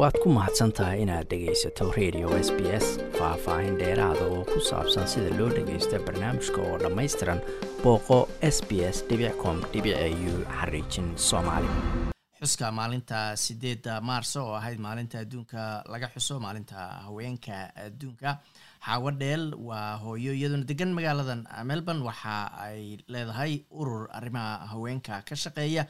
waad ku mahadsan tahay inaad dhegaysato radio s b s faah-faahin dheeraada oo ku saabsan sida loo dhagaysto barnaamijka oo dhammaystiran booqo s b s com u xariijin soomaali. Xuska maalinta sideedda maarso oo ahayd maalinta adduunka laga xuso maalinta haweenka adduunka. Xaawo dheel waa hooyo iyaduna degan magaaladan melbourne waxa ay leedahay urur arrimaha haweenka ka shaqeeya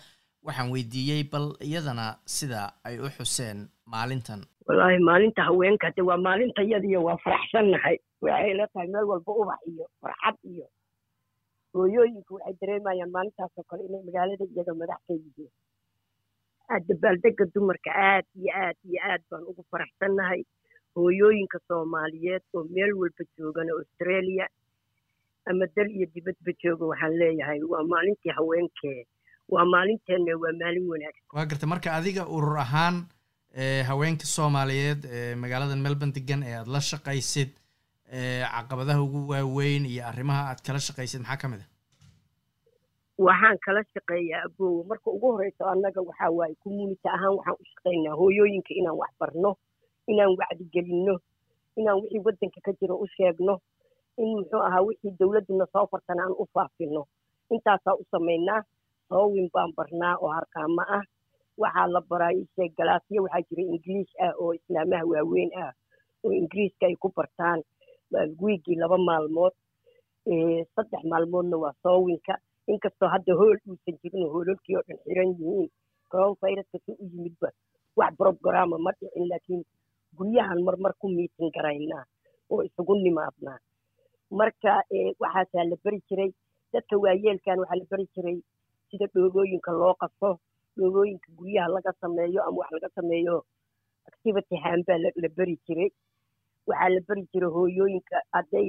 waxaan weydiiyey bal iyadana sida ay u xuseen maalintan. Wallaahi maalinta haweenka de waa maalinta yadiyo waa faraxsannahay waxay la tahay meel walba ubax iyo farxad iyo hooyooyinku waxay dareemayaan maalintaasoo kale inay magaalada iyaga madax ka yihiin dabaaldega dumarka aad iyo aad iyo aad baan ugu faraxsannahay hooyooyinka soomaaliyeed oo meel walba joogana australia ama dal iyo dibadba jooga waxaan leeyahay waa maalintii haweenkee waa maalinteenna waa maalin wanaagsan. Waa garta marka adiga urur ahaan haweenka soomaaliyeed ee magaalada melbourne degan ee aada la shaqaysid caqabadaha ugu waaweyn iyo arrimaha aad kala shaqaysid maxaa ka mid a waxaan kala shaqeeyaa abowa marka ugu horeyso annaga waxaa waaye community ahaan waxaan u shaqaynaa hooyooyinka inaan wax barno inaan wacdigelinno inaan wixii waddanka ka jiro u sheegno in muxuu ahaa wixii dowladduna soo fartana aan u faafino. Intaasaa u samaynaa soowin baan barnaa oo harqaamo ah. Waxaa la baraa isheeg galaasyo waxaa jira ingiliish ah oo islaamaha waaweyn ah. Oo ingiriiska ay ku bartaan wiigii laba maalmood. Saddex maalmoodna waa soowinka inkastoo hadda hool uusan jirin oo hoololkii oo dhan xiran yihiin coronaviruska si u yimidba wax brogaraama ma dhicin laakiin guryahan marmar ku miitin garaynaa oo isugu nimaadnaa. Marka waxaasaa la beri jiray dadka waayeelkan waxaa la beri jiray sida dhoogooyinka loo qaso dhoogooyinka guryaha laga sameeyo ama wax laga sameeyo activity hambaa la beri jiray. Waxaa la beri jiray hooyooyinka hadday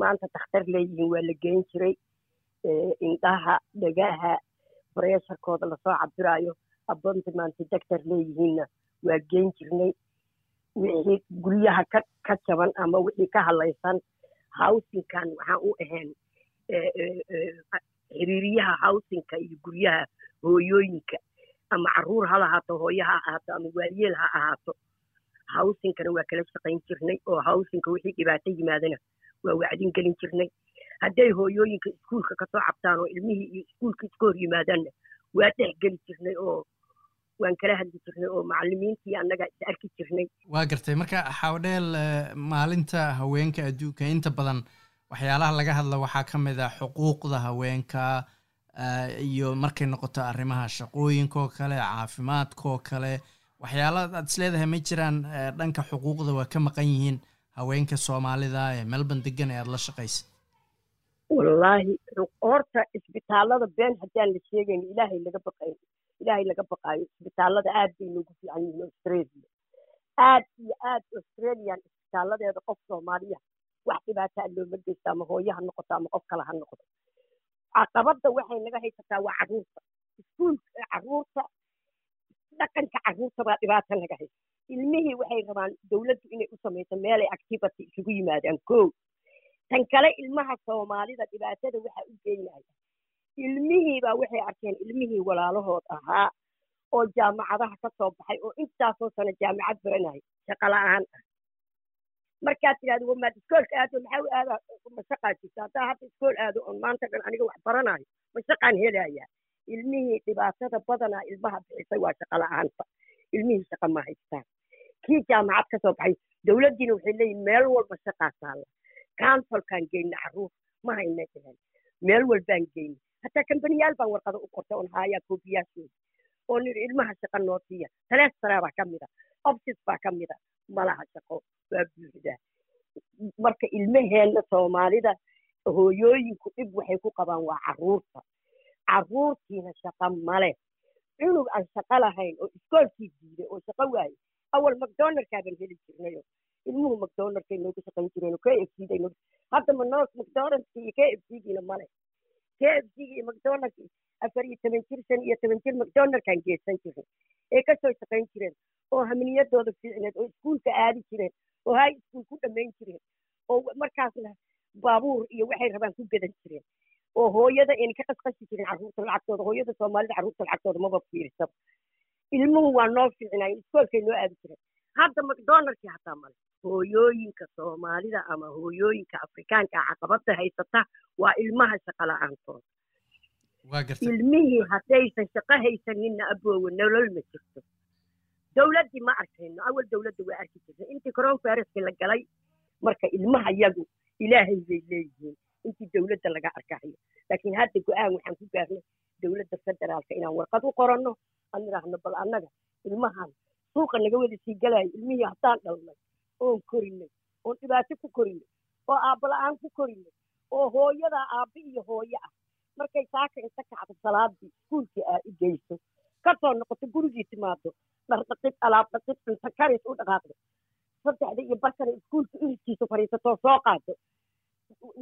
maanta dakhtar leeyihiin waa la geyn jiray indhaha dhagaha bareesharkooda la soo cabiraayo abontimanti doctor leeyihiinna waa geyn jirnay. Wixii guryaha ka jaban ama wixii ka hadlaysan howsinkan waxaan u ahayn xiriiriyaha howsinka iyo guryaha hooyooyinka. Ama carruur ha lahaato hooyo ha ahaato ama waayeel ha ahaato. Howsinkana waa kala shaqayn jirnay oo howsinka wixii dhibaato yimaadana waa wacdin gelin jirnay. Hadday hooyooyinka iskuulka ka soo cabtaan oo ilmihii iyo iskuulka iska hor yimaadaanna waa dhex geli jirnay oo waan kala hadli jirnay oo macalimiintii annaga is arki jirnay. Waa gartay. Marka xawdheel maalinta haweenka adduunka inta badan waxyaalaha laga hadla waxaa ka mid ah xuquuqda haweenka iyo markay noqoto arrimaha shaqooyinkaoo kale caafimaadkaoo kale. Waxyaala aad is leedahay ma jiraan dhanka xuquuqda waa ka maqan yihiin haweenka soomaalida ee melbourne degan ee aada la shaqaysa wallaahi horta isbitaallada been haddaan la sheegayn ilaahay laga baqayo ilaahay laga baqaayo isbitaallada aad bay noogu fiican yihiin australia. Aad iyo aad australian isbitaalladeeda qof soomaaliya wax dhibaataa looma geysta ama hooye ha noqoto ama qof kale ha noqdo. Caqabadda waxay naga haysataa waa carruurta. Iskuulka carruurta dhaqanka carruurta baa dhibaata naga haysa ilmihii waxay rabaan dowladdu inay u samayso meelay activity isugu yimaadaan. Ko tan kale ilmaha soomaalida dhibaatada waxaa u geynaya ilmihiibaa waxay arkeen ilmihii walaalahood ahaa oo jaamacadaha ka soo baxay oo intaasoo sano jaamacad baranaya shaqo la'aan ah markaad tidhahdo wamaad iskoolka aado maxaa aada mashaqaa jirta haddaa hadda iskool aado oon maanta dhan aniga wax baranayo mashaqaan helayaa ilmihii dhibaatada badanaa ilmaha bixisay waa shaqo la'aanta. Ilmihii shaqa ma haystaan. Kii jaamacad ka baxay dowladdiina waxay leeyihiin meel walba shaqaa taalla. Counsolkaan geyna carruur ma hayna dhahan meel walbaan geyna hataa kambaniyaal baan warqado u qorta oon haayaa koobiyaashooda. Oo ilmaha shaqa noo siiya. Taleestaraa baa ka mida. Office baa ka mida malaha shaqo waa buuxdaa marka ilmaheenna soomaalida hooyooyinku dhib waxay ku qabaan waa carruurta carruurtiina shaqa male cunug aan shaqo lahayn oo iskoolkii diiday oo shaqo waaye awal macdonaldkaaban heli jirnayo. Ilmuhu macdonaldkay noogu shaqayn jireen k f c day noogu hadda manos macdonaldki iyo k male k f afar iyo toban jir shan iyo toban jir macdonaldkaan geesan jirnay ee ka soo shaqayn jireen oo haminiyadooda fiicneed oo iskuulka aadi jireen oo high school ku dhammayn jireen oo markaasna baabuur iyo waxay rabaan ku gadan jireen oo hooyada ayna ka qasqasi jirin carruurta lacagtooda hooyada soomaalida carruurta lacagtooda maba fiirsaba ilmuhu waa noo fiicnaayeen iskoolkay noo aadi jireen. Hadda macdonaldkii hataa male hooyooyinka soomaalida ama hooyooyinka afrikaanka caqabada haysata waa ilmaha shaqo la'aantooda ilmihii haddaysan shaqo haysaninna aboowe nolol ma jirto dowladdii ma arkayno awal dowladda waa arki jirtay intii coronaviruska la galay marka ilmaha yagu ilaahay bay leeyihiin intii dowladda laga arkahayo laakiin hadda go'aan waxaan ku gaarnay dowladda federaalka inaan warqad u qoranno. Aan idhaahno bal annaga ilmahan suuqa naga wada sii galayo ilmihii haddaan dhalnay oon korinay oon dhibaato ku korinay oo aabala-aan ku korinay oo hooyadaa aabbi iyo hooyo ah. Markay saaka inta kacdo salaadii iskuulkii aa i geyso ka soo noqoto gurigii timaado dhardhaqid alaab dhaqid cunto karis u dhaqaaqdo saddexda iyo barkana iskuulka iriskiisa fadhiisatoo soo qaado.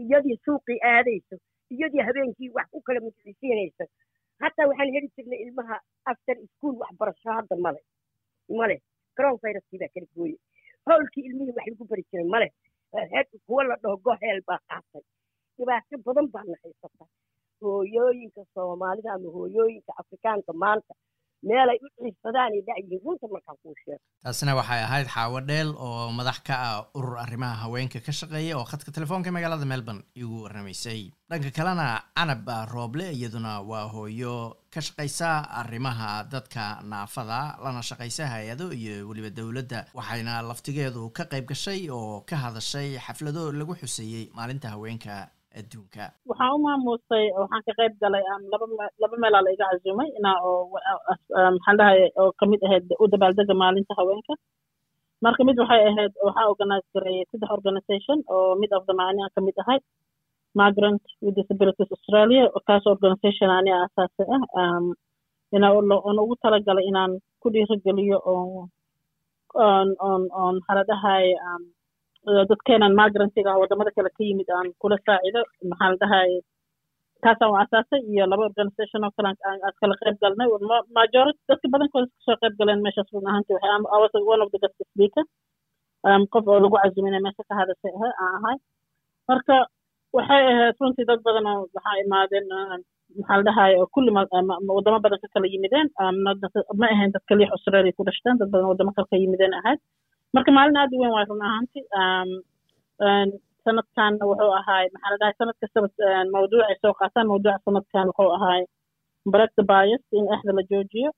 Iyadii suuqii aadayso iyadii habeenkii wax u kala magiciisiinayso hataa waxaan heli jirnay ilmaha after iskuol waxbarasho hadda male male coronaviruskii baa kala gooye howlkii ilmihii wax lagu bari jiray male kuwa la dhaho goheel baa qaatay. Dhibaato badan baana haysata. Hooyooyinka soomaalida ama hooyooyinka afrikaanka maanta meelay u ciirsadaanay dhacyihiin runta markaan kuu sheego. Taasina waxay ahayd xaawo dheel oo madax ka ah urur arrimaha haweenka ka shaqeeya oo khadka telefoonka magaalada melbourne igu warramaysay. Dhanka kalena canab rooble iyaduna waa hooyo ka shaqaysa arrimaha dadka naafada lana shaqaysa hay'ado iyo weliba dowladda waxayna laftigeedu ka qayb gashay oo ka hadashay xaflado lagu xuseeyey maalinta haweenka adduunka. Waxaan u maamuusay waxaan ka qayb galay laba laba meelaa la iga cazumay inaa oo maxaan dhahay oo ka mid ahayd u dabaaldega maalinta haweenka. Marka mid waxay ahayd waxaa organize gareeyay saddex organization oo mid of the ani aan ka mid ahay. Migrant with disabilities australia kaas organization ani asaasi ah ina on ugu talagalay inaan ku dhiirigeliyo oo on on on haladhahay dadkeenan migrantiga ah waddamada kale ka yimid aan kula saacido maxaa la dhahay taasaan u asaasay iyo laba organisation oo kale aan kala qayb galnay. Majority dadka badankooda ka soo qayb galeen meeshaas run ahaanti waxay one of the guest speaker. Qof oo lagu cazumina meesha ka hadashay ahay aan ahay. Marka waxay ahayd runtii dad badan oo waxaa imaadeen maxaa la dhahay oo kulli wadamo badan ka kala yimideen. Ma ahayn dad kaliya australia ku dhashteen dad badan wadamo kale ka yimideen ahayd marka maalin aad u weyn waay run ahaanti sanadkan wuxuu ahaay maxaa la dhahay sanad kastaba mawduuc ay soo qaataan mawduuca sanadkan wuxuu ahaay break bias in exda la joojiyo.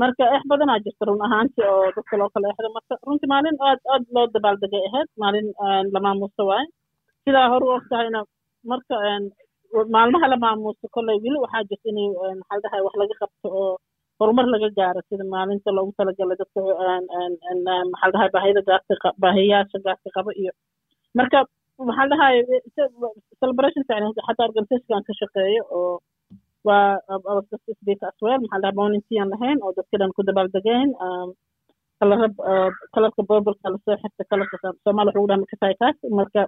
Marka ex badanaa jirta run ahaanti oo dadka loo kala exdo marka runtii maalin aad aad loo dabaaldegay ahayd maalin la maamuuso waaye sidaa hore u ogtahayna marka maalmaha la maamuuso kolley weli waxaa jirta inay maxaa la dhahay wax laga qabto oo horumar laga gaaro sida maalinta loogu talagalay dadka maxaa dhahay baahida gaarka baahiyaasha gaarka qaba iyo marka maxaa dhahay celebration xataa organizationka aan ka shaqeeyo oo waa speaker as well maxaa dhahay monintian lahayn oo dadka dhan ku dabaaldegeen kalara kalarka bobolka la soo xirta kalarka soomaali wuxuu dhaha makafay kaas marka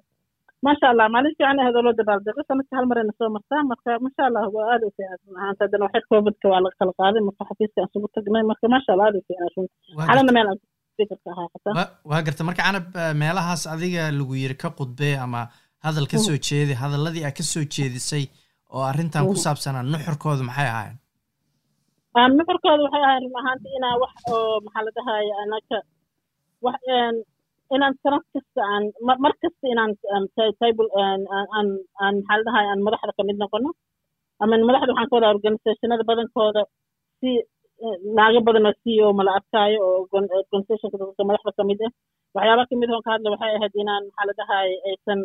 maasha allah maalin fiican ahayd oo loo dabaaldego. Sanadka hal marayna soo martaa. Marka maasha allah waa aad u fiican. Ahaanta haddana waxay covidka waa laga kala qaaday. Marka xafiiska aan isugu tagnay. Marka maasha allah aad u fiican. Runta xalana meel waa garta. Marka canab meelahaas adiga lagu yiri ka qudbee ama hadal ka soo jeedi hadaladii aad ka soo jeedisay oo arrintan ku saabsanaa nuxurkooda maxay ahaayeen? Nuxurkooda waxay ahayn run ahaanti inaa wax oo maxaa la dhahay anaka wax inaan sanad kasta aan mar kasta inaan table aan aan maxaa aan madaxda ka mid noqono ama madaxda waxaan ka wadaa organizationada badankooda si naago badan oo c o mala arkaayo oo organizationka dadka madaxda ka mid ah. Waxyaaba ka mid oon ka hadla waxay ahayd inaan maxaa la aysan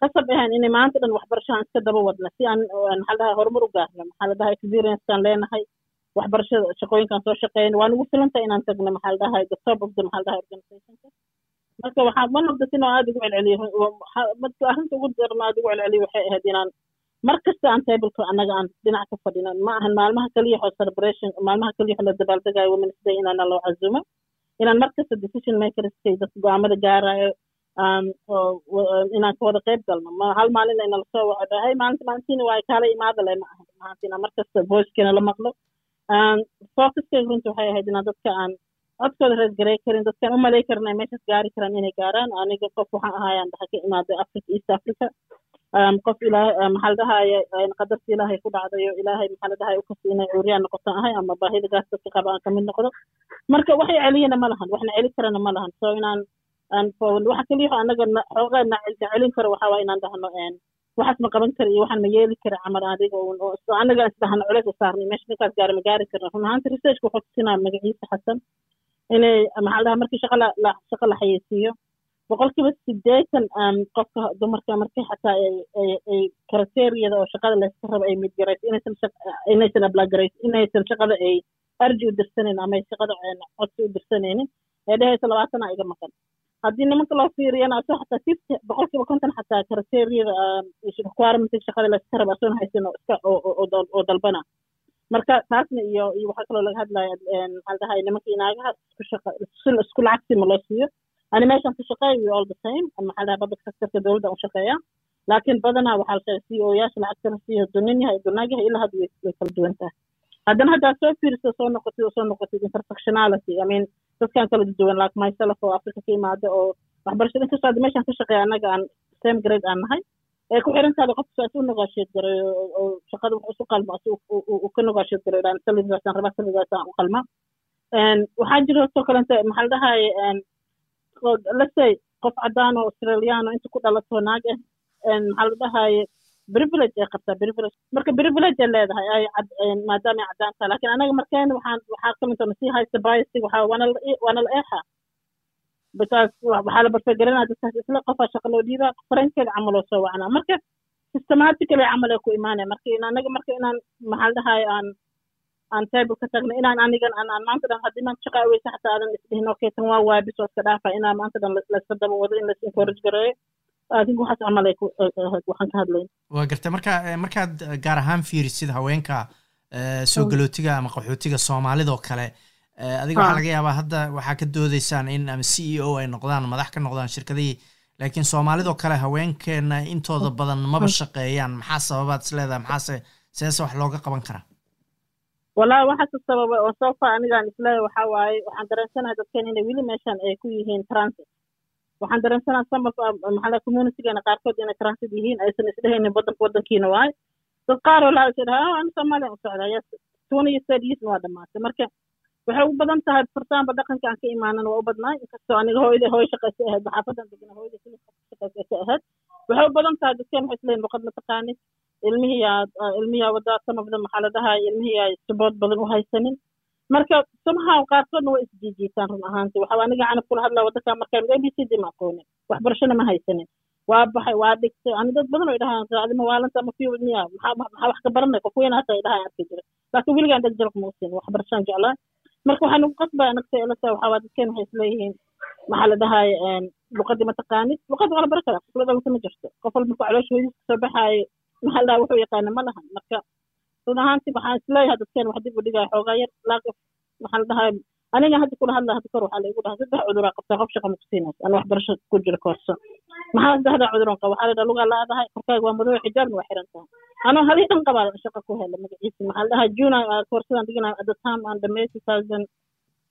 qasab ahayn inay maanta dhan waxbarashadan iska daba wadna si aan maxaa horumar u gaarno. Maxaa la experiencekaan leenahay waxbarashada shaqooyinkaan soo shaqeyn waa nagu filantahay inaan tagno maxaa the top of the maxaa la marka waxaa one of the thing oo aad ugu celceliyo arrinta ugu darna aad ugu celceliyo waxay ahayd inaan mar kasta aan tableka annaga aan dhinac ka fadhino. Ma ahan maalmaha kaliya oo celebration maalmaha kaliya oo la dabaaldegayo women's day inaana loo cazumo inaan mar kasta decision makerskay dadka go'aamada gaarayo inaan ka wada qayb galno. Ma hal maalin ayna la soo wacdo hay maalinta maalintiina waa kaala imaada le ma ahan maanta inaan mar kasta voicekeena la maqlo. Focuskayga runta waxay ahayd inaan dadka aan codkooda reesgarey karin dadkaan u malay karin ay meeshaas gaari karaan inay gaaraan. Aniga qof waxaan ahaayaan dhaha ka imaaday africa east africa. Qof ilaahay maxaa la dhahaye qadarta ilaahay ku dhacdayo ilaahay maxaa la dhahay ukasta inay cuuriyaan noqotan ahay ama baahida gaas dadka qaba aan ka mid noqdo marka waxay celiyana ma lahan waxna celi karana ma lahan. So inaan waxa keliya anaga xoogaa na celin karo waxaa waa inaan dhahno waxaas ma qaban kara iyo waxaan ma yeeli kara camal adiga anaga isdhahno culeys u saarnay. Meesha ninkaas gaari ma gaari karna. Run ahaanta researchka wuxuu tusinaa magaciisa xasan inay maxaa dhaha markii shaqa la shaqa la xayeysiiyo. Boqolkiiba sideetan qofka dumarka markii xataa ay karateeriyada oo shaqada layska rabo ay midgarayso inaysan inaysan ablagarayso inaysan shaqada ay arji u dirsaneyn ama ay shaqada codsi u dirsanaynin ee dhehayso labaatana iga maqan. Haddii nimanka loo fiiriyana asoo xataa fifty boqolkiiba konton xataa karateeriyada requirement shaqada layska rabo asoon haysan iska oo dalbana marka taasna iyo iyo waxaa kaloo laga hadlaya maxaa dhahay nimanka inaagaha isku lacagsi ma loo siiyo. Ani meeshan ka shaqeeya we all the same. Maxaa dhahay public sectorka dowladda u shaqeeya. Laakiin badanaa waxaa la sheegay c o yaasha lacagtana siiyo dunin yahay dunaag yahay ilaa hadda way kala duwan tahay. Haddana haddaad soo fiiriso soo noqotid oo soo noqotid intersectionality. I dadkan kala duwan like myself oo africa ka imaada oo waxbarashada inkastoo hadda meeshan ka shaqeeya annaga aan same grade aan nahay ee ku xiran taada qofka as u garay oo shaqada wax isu qalmo as uu ka negotiate garay dhaan salidaasaan rabaa salidaasaan u qalma. Waxaa jira soo kalente maxaa la dhahaye let's say qof cadaan oo australiano inta ku dhalato naag ah maxaa la dhahaye privilege ay qabtaa privilege. Marka privilege ay leedahay ay maadaama ay cadaan tahay laakiin anaga markeena waxaa sii haysta biasig waxaa waana la eexa waxaa la barfagaranaa dadkaas isla shaqa loo farankeeda camal oo soo wacnaa marka systematically camal ay ku imaanaya marka in anaga marka inaan maxaa la dhahaye aan aan table ka tagno inaan anigan aan aan maanta dhan haddii maanta shaqa aweysa xataa aadan isdhihin okay tan waa waabis oo iska dhaafa inaa maanta dhan layska daba wado in lais encourage gareeyo waa gartay marka markaad gaar ahaan fiirisid haweenka soo galootiga ama qaxootiga soomaalidoo kale adiga waxaa laga yaabaa hadda waxaa ka doodeysaan in ama c e o ay noqdaan madax ka noqdaan shirkadihii. Laakiin soomaalidoo kale haweenkeena intooda badan maba shaqeeyaan. Maxaa sababaad is leedahay? Maxaase seese wax looga qaban karaa? Wallahi waxaase sababa oo sofa anigaan is leeyahay waxaa waaye waxaan dareensanahay dadkeen inay weli meeshan ay ku yihiin transit. Waxaan dareensanaha of maxaa communitygeena qaarkood inay transit yihiin aysan isdhehaynin wadanka wadankiina waaye. Dad qaar oo laasa dhaha oh ani soomaaliya u socdaa yes. Third years waa dhamaatay marka waxay u badan tahay fartaanba dhaqanka aan ka imaanan waa u badnaay inkastoo aniga hooyada hooyo shaqaysa ahayd xaafadan degna hooyada shaqaysa ahayd waxay u badan tahay dadkeen waxay isleeyihin luqad ma taqaanid? Ilmihiyaa ilmihiyaa wadaa them maxaa la dhahay ilmihiyaa support badan u haysanin. Marka somehow qaarkoodna way isjiijiitaan run ahaanti waxa aniga canab kula hadlaa wadanka markaan a b c d ma aqoonin. Waxbarashana ma haysanin. Waa baxay waa dhigtay. Ani dad badan oo dhahaan adima waalanta ama miya maxaa wax ka baranay? Qof weyn hata dhahay arki jira laakiin weligaan dheg jalaq muusin waxbarashaan jeclaa marka waxaa nagu qasbaya nagta elata waxaa waa dadkeen waxay isleeyihiin maxaa la dhahay luqadii ma taqaanid? Luqadda waa la bari karaa qofla dhalata ma jirto. Qof walba marku caloosha hooyadiis ka soo baxaayo maxaa la dhahay wuxuu yaqaana ma lahan. Marka run ahaanti waxaan is leeyahay dadkeen wax dib u dhigaya xoogaa yar laakiin maxaa la dhahay aniga hadda kula hadla hadda kor waxaa laigu dhahay saddex cuduraa qabtaa qof shaqa makusiinaysa aan waxbarasho ku jira koorso. Maxaa saddexda cuduran qaba? Waxaa la dhaha lugaa laadahay korkaaga waa madow xijaabna waa xiran tahay. Anoo halii dhan qabaa shaqa ku hela magaciisa maxaa la dhahay juna koorsadan dhiganay at the time aan dhameey two thousand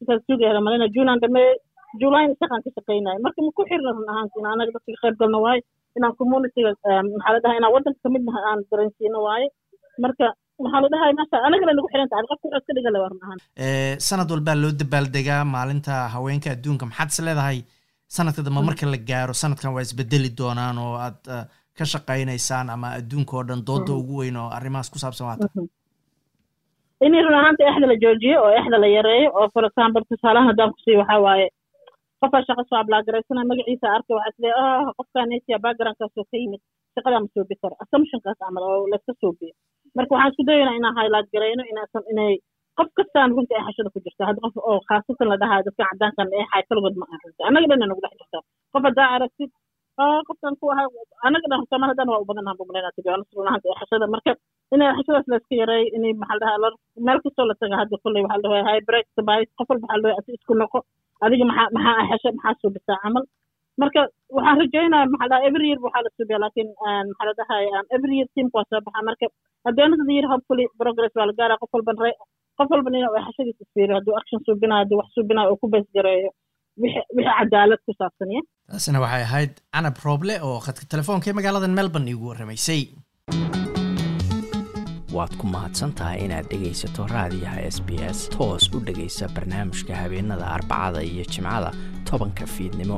thousand two hela malina june aan dhameey julayna shaqaan ka shaqaynayo marka ma ku xirna run ahaanti in anaga dadka ka qayb galno waaye inaan communityga maxaa la dhahay inaan wadanka ka mid aan dareensiino waaye marka maxaa la dhahay maasha anagana nagu xiran tahay qofka wuxuu iska dhiga le waa run ahaan sanad walbaa loo dabaaldegaa maalinta haweenka adduunka maxaad is leedahay? Sanadka dambe marka la gaaro sanadkan waa isbedeli doonaan oo aad ka shaqaynaysaan ama adduunka oo dhan dooda ugu weyn oo arrimahaas ku saabsan waata. Inii run ahaanta exda la joojiyo oo exda la yareeyo oo for example tusaalahan haddaan kusiiyo waxaa waaye. Qofaa shaqa soo ablaagaraysana magaciisa arkay waxaa isleeya ah qofkaan backgroundkaasoo ka yimid shaqadaa ma karo assumptionkaas camal oo layska soobiyo marka waxaan isku dayaynaa inaan highlight garayno inaasan inay qof kastaan runta ee xashada ku jirta hadda qof oo khaasatan la dhahayo dadka cadaankan ee xay kaligood ma aha runta annaga dhan nagu dhex jirtaa. Qof haddaa aragtid qofkan ku ahaa annaga dhan soomaali dhan waa u badan ahaan bumaleynaa tibi honest run ahaanta ee xashada. Marka inay xashadaas layska yareeyo inay maxaa la meel kastoo la taga hadda kolley waxaa la dhahaa break sabais qof walba waxaa la dhahaa isku noqo. Adiga maxaa maxaa xasha maxaa suubisaa camal marka waxaan rajaynaya maxaa dhaha every year waxaa la suubiya laakiin maxaa la dhahay every year teamka waa soo baxa. Marka at the year hopefully progress waa la gaara qof walban re qof walban inuu xashadiisa isfiiriyo hadduu action suubinayo hadduu wax suubinayo oo ku bees gareeyo wixii cadaalad ku saabsan ya taasina waxay ahayd canab rooble oo khadka telefoonka ee magaalada melbourne iigu warramaysay. Waad ku mahadsan tahay inaad dhegaysato raadiyaha s b s toos u dhegaysa barnaamijka habeenada arbacada iyo jimcada tobanka fiidnimo